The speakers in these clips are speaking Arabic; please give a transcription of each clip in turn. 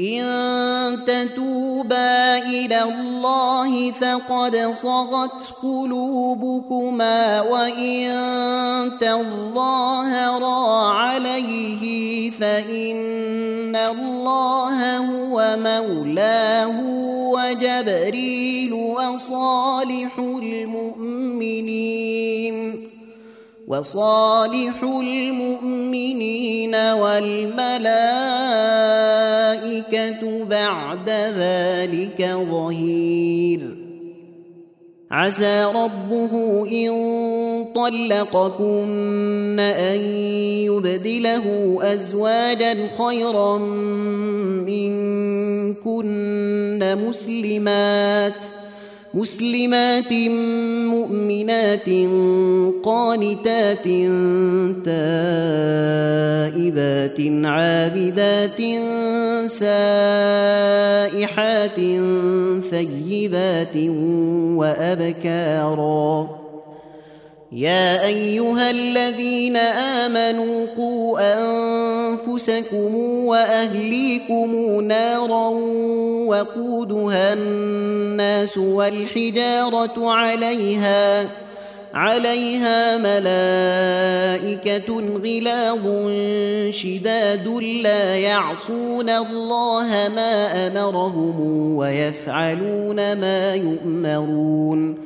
إن تتوبا إلى الله فقد صغت قلوبكما وإن تظاهرا عليه فإن الله هو مولاه وجبريل وصالح المؤمنين وصالح المؤمنين والملائكة بعد ذلك ظهير. عسى ربه إن طلقكن أن يبدله أزواجا خيرا منكن مسلمات ۖ. مسلمات مؤمنات قانتات تائبات عابدات سائحات ثيبات وأبكارا يا أيها الذين آمنوا قوا أنفسكم وأهليكم نارا وقودها الناس والحجارة عليها عليها ملائكة غلاظ شداد لا يعصون الله ما أمرهم ويفعلون ما يؤمرون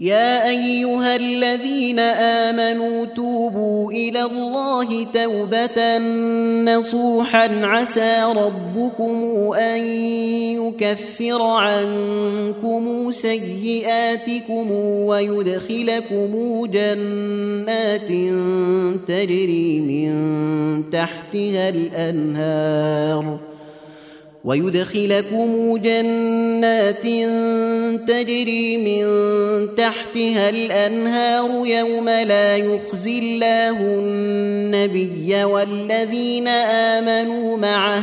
يا أيها الذين آمنوا توبوا إلى الله توبة نصوحا عسى ربكم أن يكفر عنكم سيئاتكم ويدخلكم جنات تجري من تحتها الأنهار ويدخلكم جنات تجري من تحتها الأنهار يوم لا يخزي الله النبي والذين آمنوا معه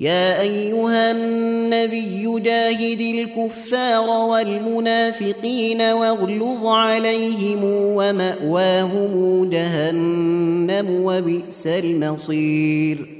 يا أيها النبي جاهد الكفار والمنافقين واغلظ عليهم ومأواهم جهنم وبئس المصير.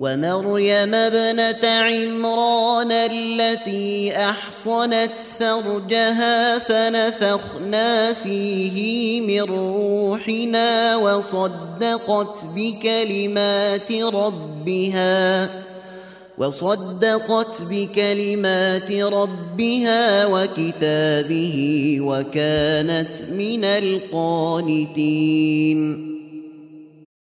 ومريم ابنة عمران التي أحصنت فرجها فنفخنا فيه من روحنا وصدقت بكلمات ربها وصدقت بكلمات ربها وكتابه وكانت من القانتين.